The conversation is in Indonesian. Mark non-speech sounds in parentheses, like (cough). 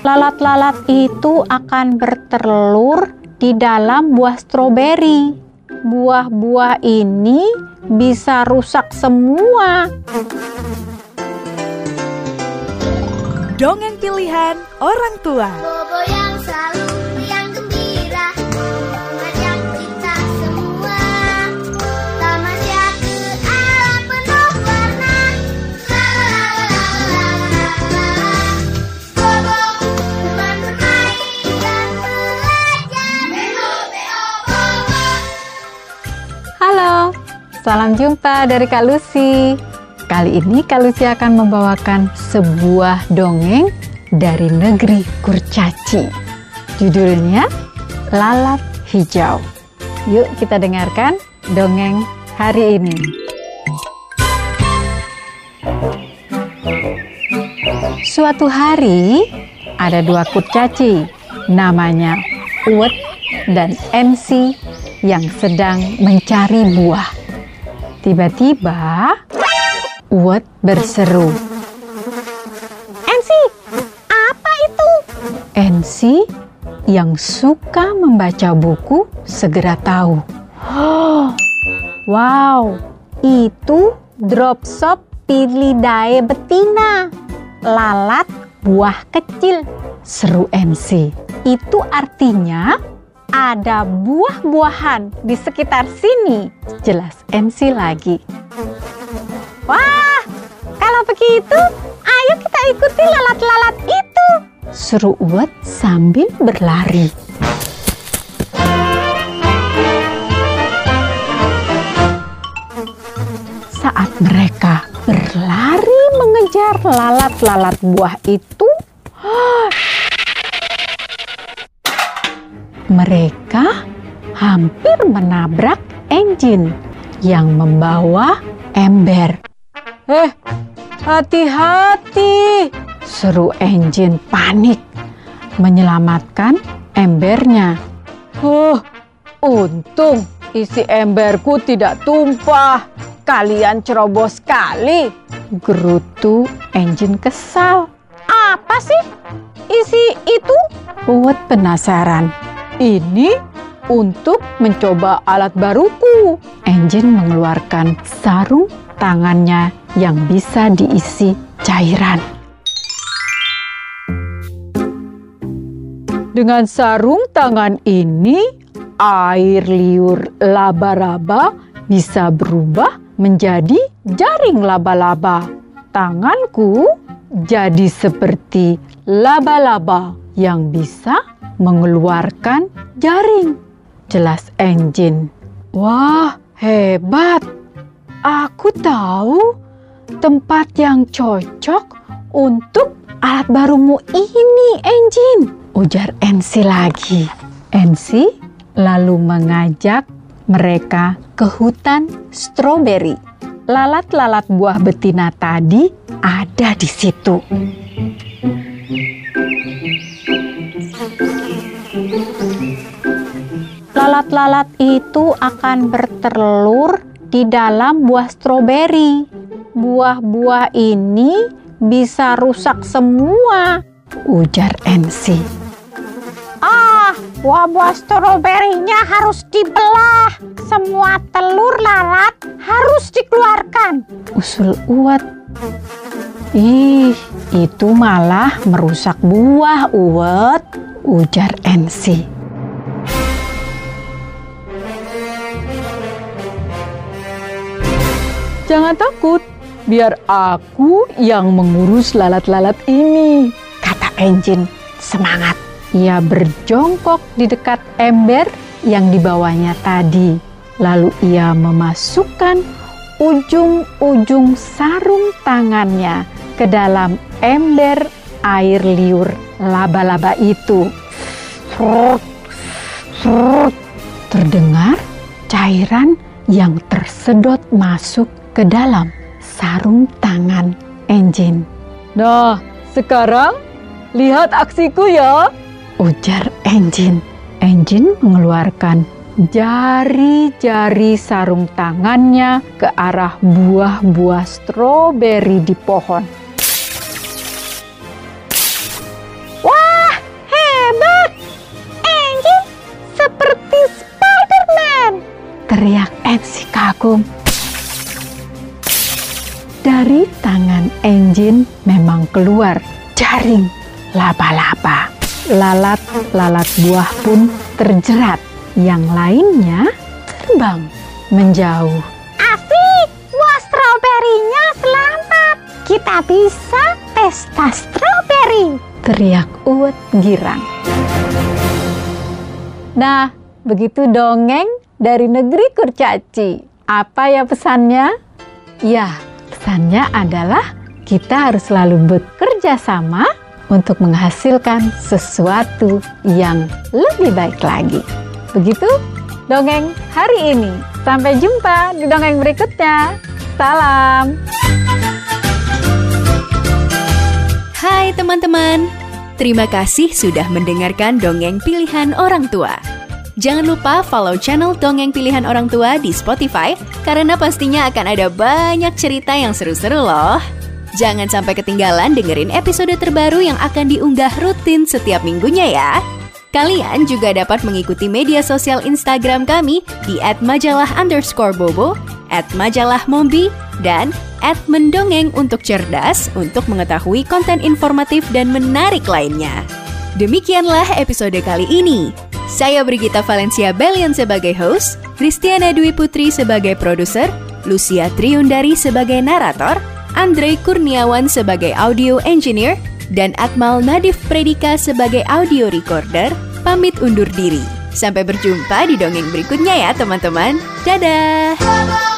Lalat-lalat itu akan bertelur di dalam buah stroberi. Buah-buah ini bisa rusak semua. Dongeng pilihan orang tua. Salam jumpa dari Kak Lucy. Kali ini Kak Lucy akan membawakan sebuah dongeng dari negeri kurcaci. Judulnya Lalat Hijau. Yuk kita dengarkan dongeng hari ini. Suatu hari ada dua kurcaci namanya Uwet dan MC yang sedang mencari buah. Tiba-tiba Uwet berseru, Ensi, apa itu? NC yang suka membaca buku segera tahu. Oh, (gasps) wow, itu drop shop Pilidae betina. Lalat buah kecil, seru NC. Itu artinya ada buah-buahan di sekitar sini. Jelas NC lagi. Wah, kalau begitu, ayo kita ikuti lalat-lalat itu. Seru Uwet sambil berlari. Saat mereka berlari mengejar lalat-lalat buah itu, (gasps) mereka hampir menabrak engine yang membawa ember. Eh, hati-hati! Seru engine panik menyelamatkan embernya. Huh, untung isi emberku tidak tumpah. Kalian cerobos sekali. Gerutu engine kesal. Apa sih isi itu? Uwet penasaran. Ini untuk mencoba alat baruku. Engine mengeluarkan sarung tangannya yang bisa diisi cairan. Dengan sarung tangan ini, air liur laba-laba bisa berubah menjadi jaring laba-laba. Tanganku jadi seperti laba-laba yang bisa mengeluarkan jaring. Jelas engine. Wah, hebat. Aku tahu tempat yang cocok untuk alat barumu ini, engine. Ujar NC lagi. NC lalu mengajak mereka ke hutan stroberi. Lalat-lalat buah betina tadi ada di situ. Lalat-lalat itu akan bertelur di dalam buah stroberi. Buah-buah ini bisa rusak semua, ujar NC. Ah, buah-buah stroberinya harus dibelah. Semua telur lalat harus dikeluarkan. Usul Uwet. Ih, itu malah merusak buah, Uwet, ujar NC. Jangan takut, biar aku yang mengurus lalat-lalat ini, kata Engine semangat. Ia berjongkok di dekat ember yang dibawanya tadi. Lalu ia memasukkan ujung-ujung sarung tangannya ke dalam ember air liur laba-laba itu. Terdengar cairan yang tersedot masuk ke dalam sarung tangan engine. Nah, sekarang lihat aksiku ya, ujar engine. Engine mengeluarkan jari-jari sarung tangannya ke arah buah-buah stroberi di pohon. Wah, hebat! Engine seperti Spider-Man. Teriak Ensi kagum. Engine memang keluar jaring laba-laba. Lalat-lalat buah pun terjerat. Yang lainnya terbang menjauh. Asik, buah stroberinya selamat. Kita bisa pesta stroberi. Teriak Uwet girang. Nah, begitu dongeng dari negeri kurcaci. Apa ya pesannya? Ya, pesannya adalah kita harus selalu bekerja sama untuk menghasilkan sesuatu yang lebih baik lagi. Begitu dongeng hari ini. Sampai jumpa di dongeng berikutnya. Salam. Hai teman-teman, terima kasih sudah mendengarkan dongeng pilihan orang tua. Jangan lupa follow channel Dongeng Pilihan Orang Tua di Spotify karena pastinya akan ada banyak cerita yang seru-seru loh. Jangan sampai ketinggalan dengerin episode terbaru yang akan diunggah rutin setiap minggunya ya. Kalian juga dapat mengikuti media sosial Instagram kami di @majalah underscore bobo, majalah mombi, dan mendongeng untuk cerdas untuk mengetahui konten informatif dan menarik lainnya. Demikianlah episode kali ini. Saya Brigita Valencia Belian sebagai host, Kristiana Dwi Putri sebagai produser, Lucia Triundari sebagai narator, Andre Kurniawan sebagai audio engineer, dan Akmal Nadif Predika sebagai audio recorder, pamit undur diri. Sampai berjumpa di dongeng berikutnya ya teman-teman. Dadah!